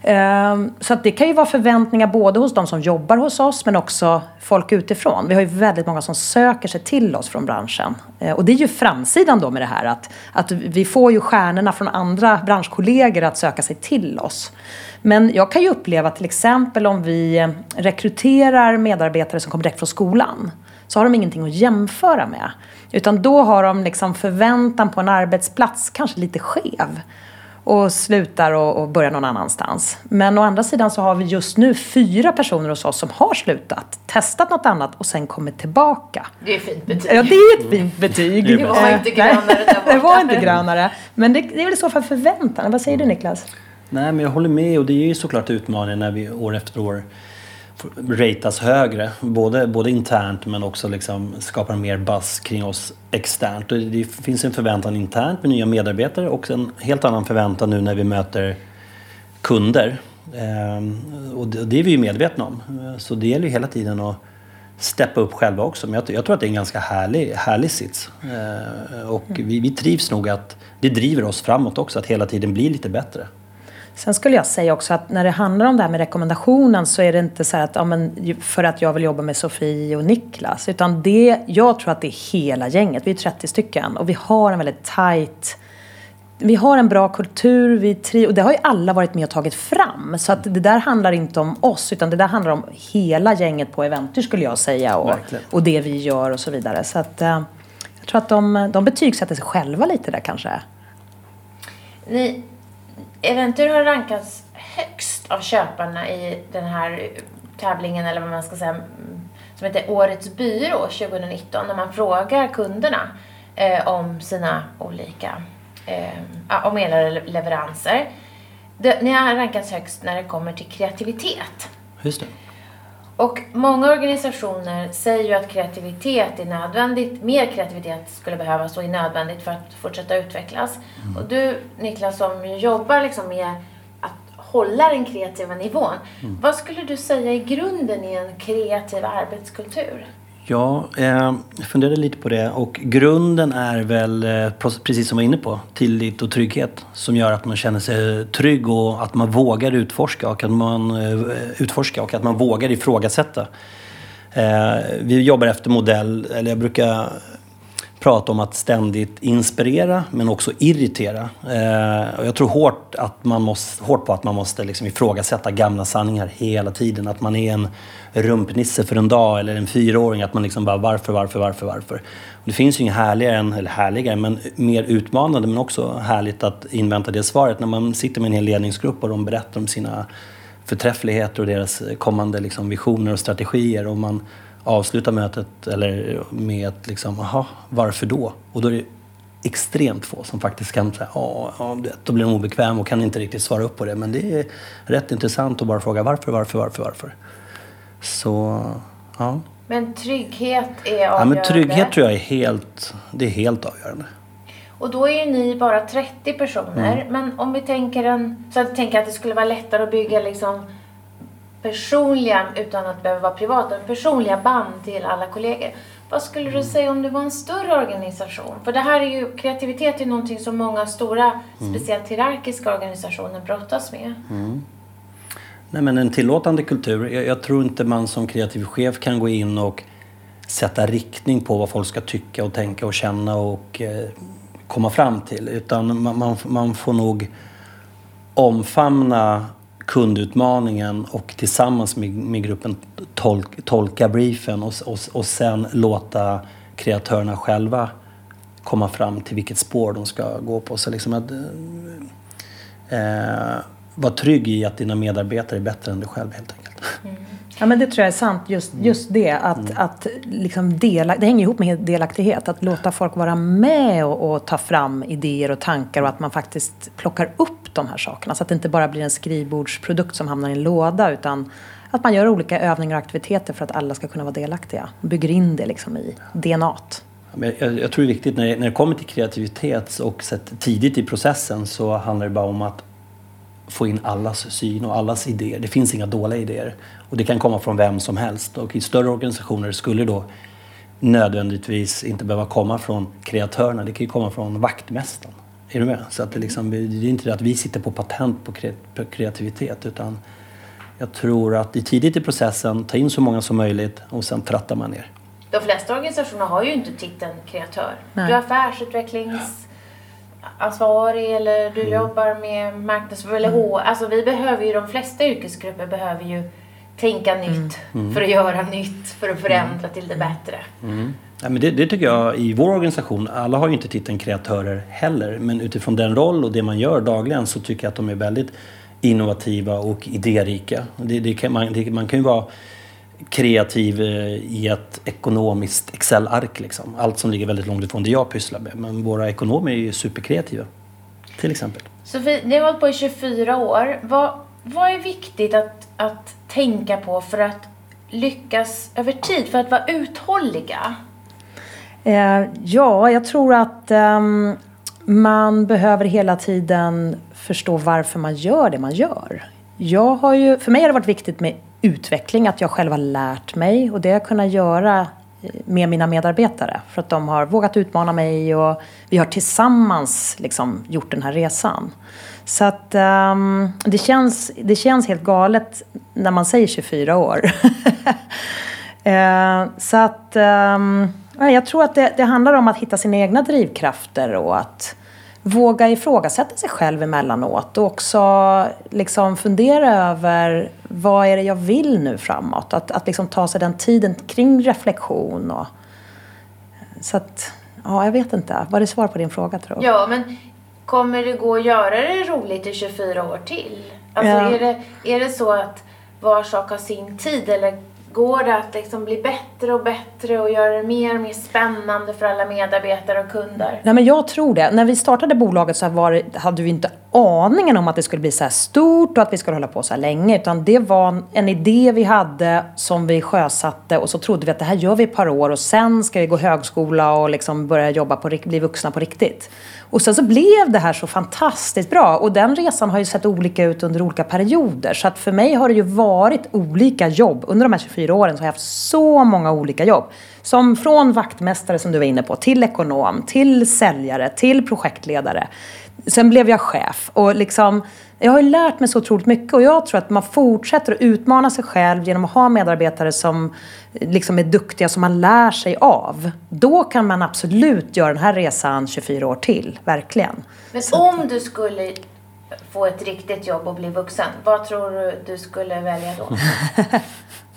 Um, så att det kan ju vara förväntningar både hos de som jobbar hos oss men också folk utifrån. Vi har ju väldigt många som söker sig till oss från branschen. Uh, och det är ju framsidan då med det här att, att vi får ju stjärnorna från andra branschkollegor att söka sig till oss. Men jag kan ju uppleva till exempel om vi rekryterar medarbetare som kommer direkt från skolan så har de ingenting att jämföra med. Utan då har de liksom förväntan på en arbetsplats kanske lite skev och slutar och, och börjar någon annanstans. Men å andra sidan så har vi just nu fyra personer hos oss som har slutat, testat något annat och sen kommit tillbaka. Det är ett fint betyg. Ja, det är ett fint betyg. Det var inte grönare där borta. Det var inte grönare. Men det, det är väl i så fall förväntan. Vad säger du Niklas? Nej, men jag håller med och det är ju såklart utmaningen när vi år efter år ratas högre. Både, både internt men också liksom skapar mer buzz kring oss externt. det finns en förväntan internt med nya medarbetare och en helt annan förväntan nu när vi möter kunder. Ehm, och det är vi ju medvetna om. Så det gäller ju hela tiden att steppa upp själva också. Men jag, tror att det är en ganska härlig, härlig sits. Ehm, och vi, vi trivs nog att det driver oss framåt också, att hela tiden bli lite bättre. Sen skulle jag säga också att när det handlar om det här med rekommendationen så är det inte så att ja, men för att jag vill jobba med Sofie och Niklas. Utan det, jag tror att det är hela gänget. Vi är 30 stycken och vi har en väldigt tight vi har en bra kultur, vi tri och det har ju alla varit med och tagit fram. Så att det där handlar inte om oss utan det där handlar om hela gänget på Eventyr skulle jag säga. Och, och det vi gör och så vidare. Så att eh, jag tror att de, de betygsätter sig själva lite där kanske. Ni, Eventyr har rankats högst av köparna i den här tävlingen, eller vad man ska säga, som heter Årets byrå 2019, när man frågar kunderna eh, om sina olika eh, om era leveranser. Det, ni har rankats högst när det kommer till kreativitet. Just det. Och många organisationer säger ju att kreativitet är nödvändigt. Mer kreativitet skulle behövas och är nödvändigt för att fortsätta utvecklas. Mm. Och du Niklas som jobbar liksom med att hålla den kreativa nivån. Mm. Vad skulle du säga är grunden i en kreativ arbetskultur? Ja, eh, jag funderade lite på det och grunden är väl, eh, precis som jag var inne på, tillit och trygghet som gör att man känner sig trygg och att man vågar utforska och att man, eh, utforska och att man vågar ifrågasätta. Vi jobbar efter modell, eller jag brukar prata om att ständigt inspirera men också irritera. Eh, och jag tror hårt, att man måste, hårt på att man måste liksom ifrågasätta gamla sanningar hela tiden. Att man är en rumpnisse för en dag eller en fyraåring. Att man liksom bara varför, varför, varför, varför. Och det finns ju inget härligare, än, eller härligare, men mer utmanande men också härligt att invänta det svaret. När man sitter med en hel ledningsgrupp och de berättar om sina förträffligheter och deras kommande liksom, visioner och strategier. Och man avslutar mötet eller med att liksom, aha, varför då? Och då är det extremt få som faktiskt kan säga, ja, då blir de obekväm och kan inte riktigt svara upp på det. Men det är rätt intressant att bara fråga varför, varför, varför, varför. Så, ja. Men trygghet är avgörande? Ja, men trygghet tror jag är helt, det är helt avgörande. Och då är ju ni bara 30 personer. Mm. Men om vi tänker en, så jag tänker att det skulle vara lättare att bygga liksom personliga, utan att behöva vara privata, personliga band till alla kollegor. Vad skulle du mm. säga om det var en större organisation? För det här är ju, kreativitet är någonting som många stora, mm. speciellt hierarkiska organisationer brottas med. Mm. Nej men en tillåtande kultur. Jag, jag, tror inte man som kreativ chef kan gå in och sätta riktning på vad folk ska tycka och tänka och känna och eh, komma fram till. Utan man, man, man får nog omfamna kundutmaningen och tillsammans med, med gruppen tolk, tolka briefen och, och, och sen låta kreatörerna själva komma fram till vilket spår de ska gå på. Så liksom att, eh, eh var trygg i att dina medarbetare är bättre än du själv helt enkelt. Mm. Ja, men det tror jag är sant. Just, just det. Att, mm. att liksom dela, det hänger ihop med delaktighet. Att låta folk vara med och, och, ta fram idéer och tankar och att man faktiskt plockar upp de här sakerna. Så att det inte bara blir en skrivbordsprodukt som hamnar i en låda. Utan att man gör olika övningar och aktiviteter för att alla ska kunna vara delaktiga. Bygger in det liksom i DNA. Jag, jag, tror det är viktigt när det, när det kommer till kreativitet och tidigt i processen så handlar det bara om att få in allas syn och allas idéer. Det finns inga dåliga idéer. Och det kan komma från vem som helst. Och i större organisationer skulle då nödvändigtvis inte behöva komma från kreatörerna. Det kan ju komma från vaktmästaren. Är du med? Så att det, liksom, det är inte det att vi sitter på patent på kreativitet utan jag tror att i tidigt i processen ta in så många som möjligt och sen trattar man ner. De flesta organisationer har ju inte titeln kreatör. Nej. Du är affärsutvecklingsansvarig eller du mm. jobbar med marknadsföring eller H. Alltså vi behöver ju, de flesta yrkesgrupper behöver ju tänka nytt mm. mm. för att göra nytt, för att förändra mm. till det bättre. Mm. Ja, men det, det, tycker jag i vår organisation, alla har ju inte titeln kreatörer heller, men utifrån den roll och det man gör dagligen så tycker jag att de är väldigt innovativa och idérika. Det, det kan, man, det, man kan ju vara kreativ eh, i ett ekonomiskt Excel-ark. Liksom. Allt som ligger väldigt långt ifrån det jag pysslar med. Men våra ekonomer är ju superkreativa. Till exempel. Sofie, ni har hållit på i 24 år. Vad, vad är viktigt att, att tänka på för att lyckas över tid? För att vara uthålliga? Eh, ja, jag tror att eh, man behöver hela tiden förstå varför man gör det man gör. Jag har ju, för mig har det varit viktigt med utveckling, att jag själv har lärt mig och det har jag kunnat göra eh, med mina medarbetare. För att de har vågat utmana mig och vi har tillsammans liksom gjort den här resan. Så att um, det, känns, det känns helt galet när man säger 24 år. uh, så att um, jag tror att det, det handlar om att hitta sina egna drivkrafter och att våga ifrågasätta sig själv emellanåt och också liksom fundera över vad är det jag vill nu framåt? Att, att liksom ta sig den tiden kring reflektion. Och, så att, ja, jag vet inte. Var det svar på din fråga tror jag? Ja, men kommer det gå att göra det roligt i 24 år till? Alltså, ja. är, det, är det så att var sak har sin tid eller Går det att liksom bli bättre och bättre och göra det mer och mer spännande för alla medarbetare och kunder? Nej, men jag tror det. När vi startade bolaget så var, hade vi inte aningen om att det skulle bli så här stort och att vi skulle hålla på så här länge. Utan det var en idé vi hade som vi sjösatte och så trodde vi att det här gör vi ett par år och sen ska vi gå högskola och liksom börja jobba på, bli vuxna på riktigt. Och sen så blev det här så fantastiskt bra. Och den resan har ju sett olika ut under olika perioder. Så att för mig har det ju varit olika jobb. Under de här 24 åren så har jag haft så många olika jobb. Som från vaktmästare som du var inne på, till ekonom, till säljare, till projektledare. Sen blev jag chef. Och liksom, jag har ju lärt mig så otroligt mycket och jag tror att man fortsätter att utmana sig själv genom att ha medarbetare som liksom är duktiga, som man lär sig av. Då kan man absolut göra den här resan 24 år till, verkligen. Men så om du skulle få ett riktigt jobb och bli vuxen, vad tror du du skulle välja då?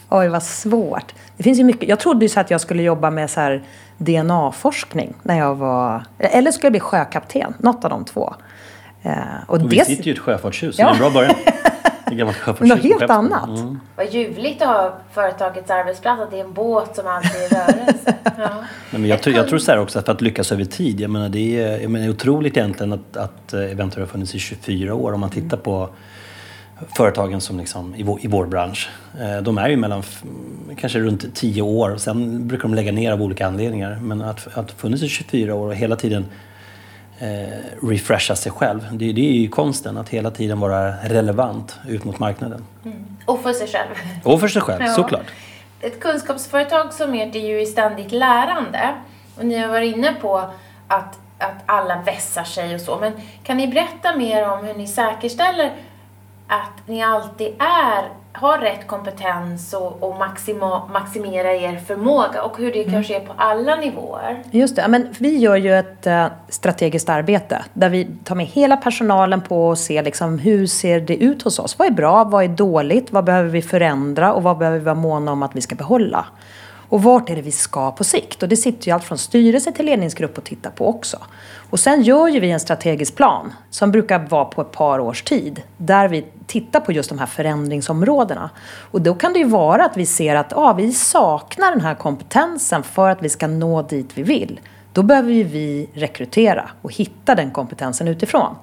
Oj, vad svårt. Det finns ju mycket. Jag trodde ju så att jag skulle jobba med så DNA-forskning när jag var... Eller skulle jag bli sjökapten, något av de två. Eh, och, och vi sitter ju i ett sjöfartshus, ja. det är en bra början. Något helt annat. Mm. Vad ljuvligt att ha företagets arbetsplats, att det är en båt som alltid är i rörelse. Ja. men jag, tror, jag tror så här också, att för att lyckas över tid, jag menar det är, jag menar, det är otroligt egentligen att, att eh, Eventur har funnits i 24 år. Om man tittar på företagen som liksom, i, vår, i vår bransch. Eh, de är ju mellan kanske runt 10 år, sen brukar de lägga ner av olika anledningar. Men att, att funnits i 24 år och hela tiden eh, refresha sig själv. Det, det, är ju konsten, att hela tiden vara relevant ut mot marknaden. Mm. Och för sig själv. Och för sig själv, ja. såklart. Ett kunskapsföretag som ert är ju i ständigt lärande. Och ni har varit inne på att, att alla vässar sig och så. Men kan ni berätta mer om hur ni säkerställer att ni alltid är har rätt kompetens och, och maxima, maximera er förmåga och hur det mm. kan ske på alla nivåer. Just det, men vi gör ju ett uh, strategiskt arbete där vi tar med hela personalen på och ser liksom, hur ser det ut hos oss. Vad är bra, vad är dåligt, vad behöver vi förändra och vad behöver vi vara måna om att vi ska behålla. Och vart är det vi ska på sikt? Och det sitter ju allt från styrelse till ledningsgrupp och tittar på också. Och sen gör ju vi en strategisk plan som brukar vara på ett par års tid. Där vi tittar på just de här förändringsområdena. Och då kan det ju vara att vi ser att ah, vi saknar den här kompetensen för att vi ska nå dit vi vill. Då behöver ju vi rekrytera och hitta den kompetensen utifrån.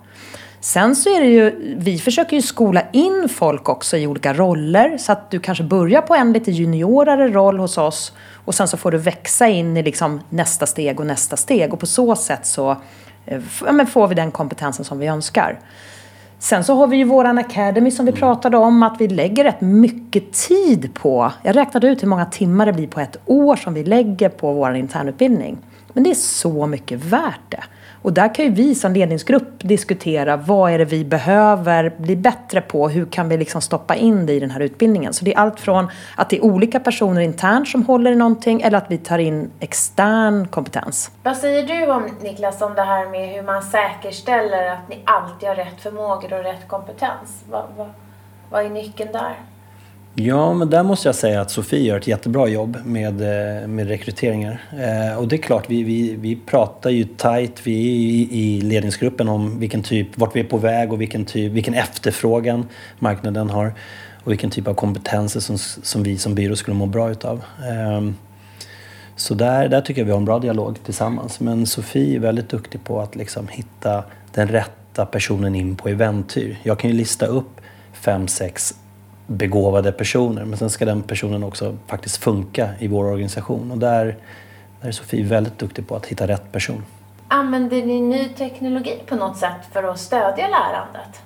Sen så är det ju, vi försöker ju skola in folk också i olika roller. Så att du kanske börjar på en lite juniorare roll hos oss. Och sen så får du växa in i liksom nästa steg och nästa steg. Och på så sätt så eh, ja, får vi den kompetensen som vi önskar. Sen så har vi ju våran Academy som vi pratade om. Att vi lägger rätt mycket tid på. Jag räknade ut hur många timmar det blir på ett år som vi lägger på vår internutbildning. Men det är så mycket värt det. Och där kan ju vi som ledningsgrupp diskutera vad är det vi behöver bli bättre på? Hur kan vi liksom stoppa in det i den här utbildningen? Så det är allt från att det är olika personer internt som håller i någonting eller att vi tar in extern kompetens. Vad säger du om Niklas om det här med hur man säkerställer att ni alltid har rätt förmågor och rätt kompetens? Vad, vad, vad är nyckeln där? Ja, men där måste jag säga att Sofie gör ett jättebra jobb med, eh, med rekryteringar. Eh, och det är klart, vi, vi, vi pratar ju tajt vi i, i ledningsgruppen om vilken typ, vart vi är på väg och vilken, typ, vilken efterfrågan marknaden har och vilken typ av kompetenser som, som vi som byrå skulle må bra utav. Eh, så där, där tycker jag vi har en bra dialog tillsammans. Men Sofie är väldigt duktig på att liksom hitta den rätta personen in på Eventyr. Jag kan ju lista upp fem, sex begåvade personer. Men sen ska den personen också faktiskt funka i vår organisation. Och där, där är Sofie väldigt duktig på att hitta rätt person. Använder ni ny teknologi på något sätt för att stödja lärandet?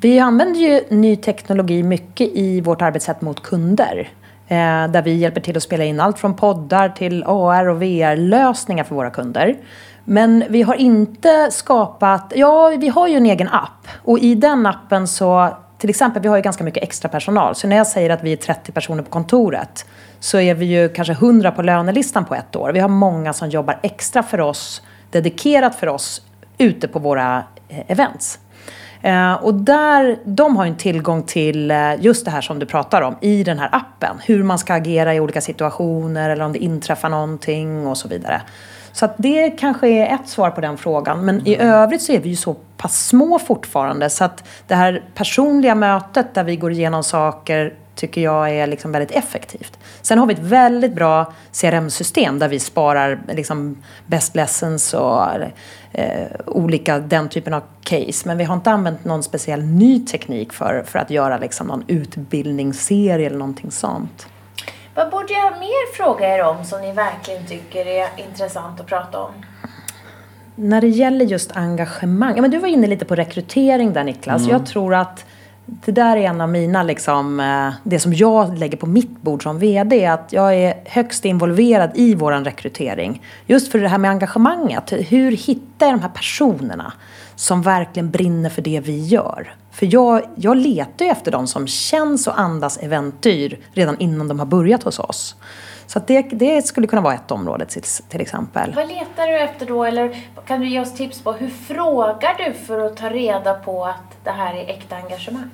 Vi använder ju ny teknologi mycket i vårt arbetssätt mot kunder. Eh, där vi hjälper till att spela in allt från poddar till AR och VR-lösningar för våra kunder. Men vi har inte skapat... Ja, vi har ju en egen app. Och i den appen så till exempel, vi har ju ganska mycket extra personal. Så när jag säger att vi är 30 personer på kontoret så är vi ju kanske 100 på lönelistan på ett år. Vi har många som jobbar extra för oss, dedikerat för oss, ute på våra eh, events. Eh, och där, de har ju en tillgång till eh, just det här som du pratar om i den här appen. Hur man ska agera i olika situationer eller om det inträffar någonting och så vidare. Så det kanske är ett svar på den frågan. Men i övrigt så är vi ju så pass små fortfarande. Så att det här personliga mötet där vi går igenom saker tycker jag är liksom väldigt effektivt. Sen har vi ett väldigt bra CRM-system där vi sparar liksom best lessons och eh, olika den typen av case. Men vi har inte använt någon speciell ny teknik för, för att göra liksom någon utbildningsserie eller någonting sånt. Vad borde jag mer fråga er om som ni verkligen tycker är intressant att prata om? När det gäller just engagemang. Ja, men du var inne lite på rekrytering där Niklas. Mm. Jag tror att det där är en av mina, liksom, eh, det som jag lägger på mitt bord som VD. Att jag är högst involverad i vår rekrytering. Just för det här med engagemanget. Hur hittar jag de här personerna som verkligen brinner för det vi gör? För jag, jag letar ju efter de som känns och andas äventyr redan innan de har börjat hos oss. Så det, det, skulle kunna vara ett område till, till, exempel. Vad letar du efter då? Eller kan du ge oss tips på hur frågar du för att ta reda på att det här är äkta engagemang?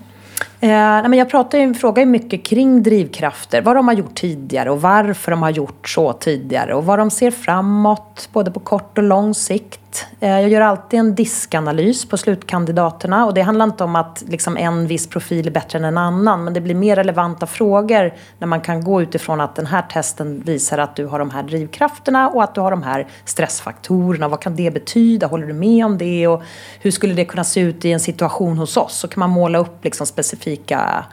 Eh, nej, men jag pratar ju, frågar ju mycket kring drivkrafter. Vad de har gjort tidigare och varför de har gjort så tidigare. Och vad de ser framåt, både på kort och lång sikt. Eh, jag gör alltid en diskanalys på slutkandidaterna. Och det handlar inte om att liksom, en viss profil är bättre än en annan. Men det blir mer relevanta frågor när man kan gå utifrån att den här testen visar att du har de här drivkrafterna och att du har de här stressfaktorerna. Vad kan det betyda? Håller du med om det? Och hur skulle det kunna se ut i en situation hos oss? Så kan man måla upp liksom, specifika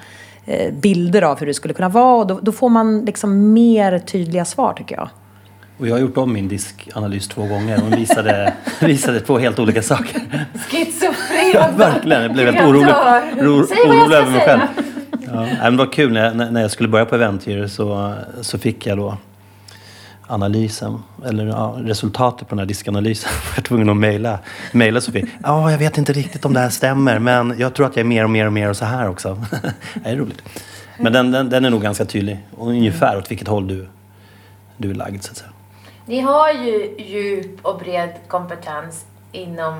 eh, bilder av hur det skulle kunna vara. Och då, då får man liksom mer tydliga svar tycker jag. Och jag har gjort om min diskanalys två gånger och visade, visade två helt olika saker. Schizofren! ja, verkligen. Jag blev helt orolig, ro, orolig över mig själv. Ja, men det var kul när, när jag skulle börja på Eventyr så, så fick jag då analysen, eller ja, resultatet på den här diskanalysen. Jag var tvungen att mejla, mejla Sofie. Ja, jag vet inte riktigt om det här stämmer, men jag tror att jag är mer och mer och mer och så här också. det är roligt. Men den, den, den är nog ganska tydlig, och ungefär åt vilket håll du, du är lagd, så att säga. Ni har ju djup och bred kompetens inom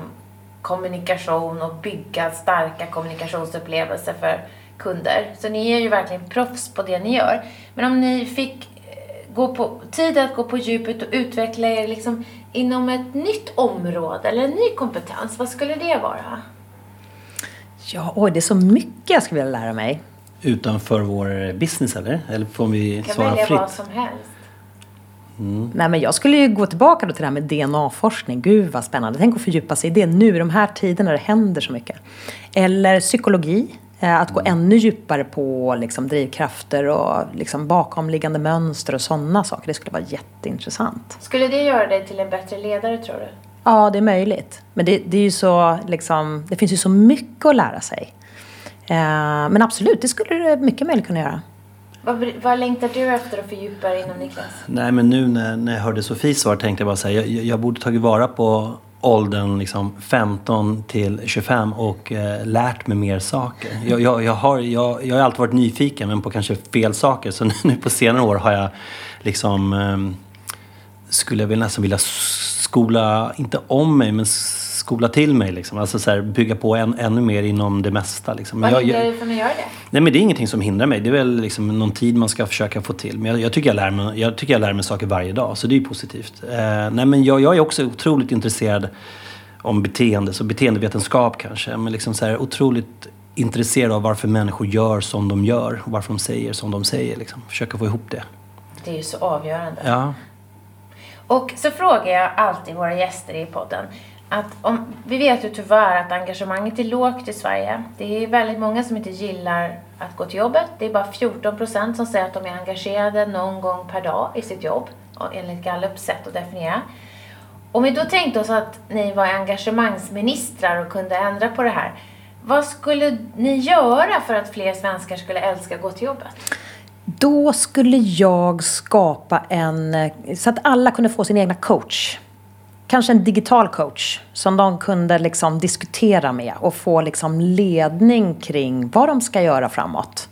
kommunikation och bygga starka kommunikationsupplevelser för kunder. Så ni är ju verkligen proffs på det ni gör. Men om ni fick eh, gå på, tid att gå på djupet och utveckla er liksom inom ett nytt område eller en ny kompetens, vad skulle det vara? Ja, oj, det är så mycket jag skulle vilja lära mig. Utanför vår business eller? Eller får vi Jag kan svara välja fritt? vad som helst. Nej, men jag skulle ju gå tillbaka då till det här med DNA-forskning. Gud vad spännande. Tänk att fördjupa sig i det nu i de här tiderna när det händer så mycket. Eller psykologi. eh, Att gå ännu djupare på liksom, drivkrafter och liksom, bakomliggande mönster och sådana saker. Det skulle vara jätteintressant. Skulle det göra dig till en bättre ledare tror du? Ja, det är möjligt. Men det, det, är ju så, liksom, det finns ju så mycket att lära sig. Eh, men absolut, det skulle det mycket möjligt kunna göra. Vad, vad längtar du efter att fördjupa dig inom Niklas? Nej, men nu när, när jag hörde Sofies svar tänkte jag bara säga jag, jag, borde tagit vara på åldern liksom 15 till 25 och eh, lärt mig mer saker. Jag, jag, jag, har, jag, jag har alltid varit nyfiken men på kanske fel saker. Så nu, nu på senare år har jag liksom eh, skulle jag väl nästan vilja skola, inte om mig, men skola till mig. Liksom. Alltså så här, bygga på än, ännu mer inom det mesta. Liksom. Men Vad hindrar dig från att göra det? nej men det är ingenting som hindrar mig. Det är väl liksom någon tid man ska försöka få till. Men jag, jag, tycker, jag, lär mig, jag tycker jag lär mig saker varje dag, så det är ju positivt. Eh, nej men jag, jag är också otroligt intresserad om beteende, så beteendevetenskap kanske. Men liksom så här, otroligt intresserad av varför människor gör som de gör och varför de säger som de säger. Liksom. Försöka få ihop det. Det är ju så avgörande. Ja. Och så frågar jag alltid våra gäster i podden att om, vi vet ju tyvärr att engagemanget är lågt i Sverige. Det är väldigt många som inte gillar att gå till jobbet. Det är bara 14 procent som säger att de är engagerade någon gång per dag i sitt jobb, enligt Gallups sätt att definiera. Om vi då tänkte oss att ni var engagemangsministrar och kunde ändra på det här. Vad skulle ni göra för att fler svenskar skulle älska att gå till jobbet? Då skulle jag skapa en, så att alla kunde få sin egna coach. Kanske en digital coach som de kunde liksom diskutera med och få liksom ledning kring vad de ska göra framåt.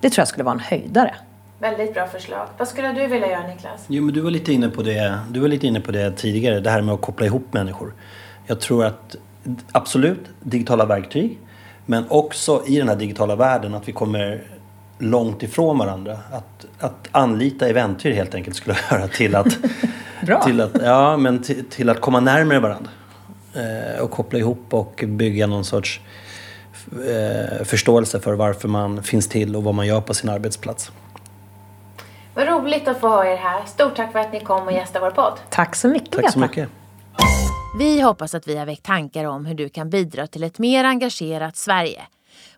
Det tror jag skulle vara en höjdare. Väldigt bra förslag. Vad skulle du vilja göra Niklas? Jo, men du var lite inne på det, du var lite inne på det tidigare, det här med att koppla ihop människor. Jag tror att absolut digitala verktyg, men också i den här digitala världen att vi kommer långt ifrån varandra. Att, att anlita Eventyr helt enkelt skulle göra till att, Bra. till att, ja, men till, till att komma närmare varandra. Eh, och koppla ihop och bygga någon sorts eh, förståelse för varför man finns till och vad man gör på sin arbetsplats. Vad roligt att få ha er här. Stort tack för att ni kom och gästade vår podd. Tack så mycket Tack så mycket. Vi hoppas att vi har väckt tankar om hur du kan bidra till ett mer engagerat Sverige.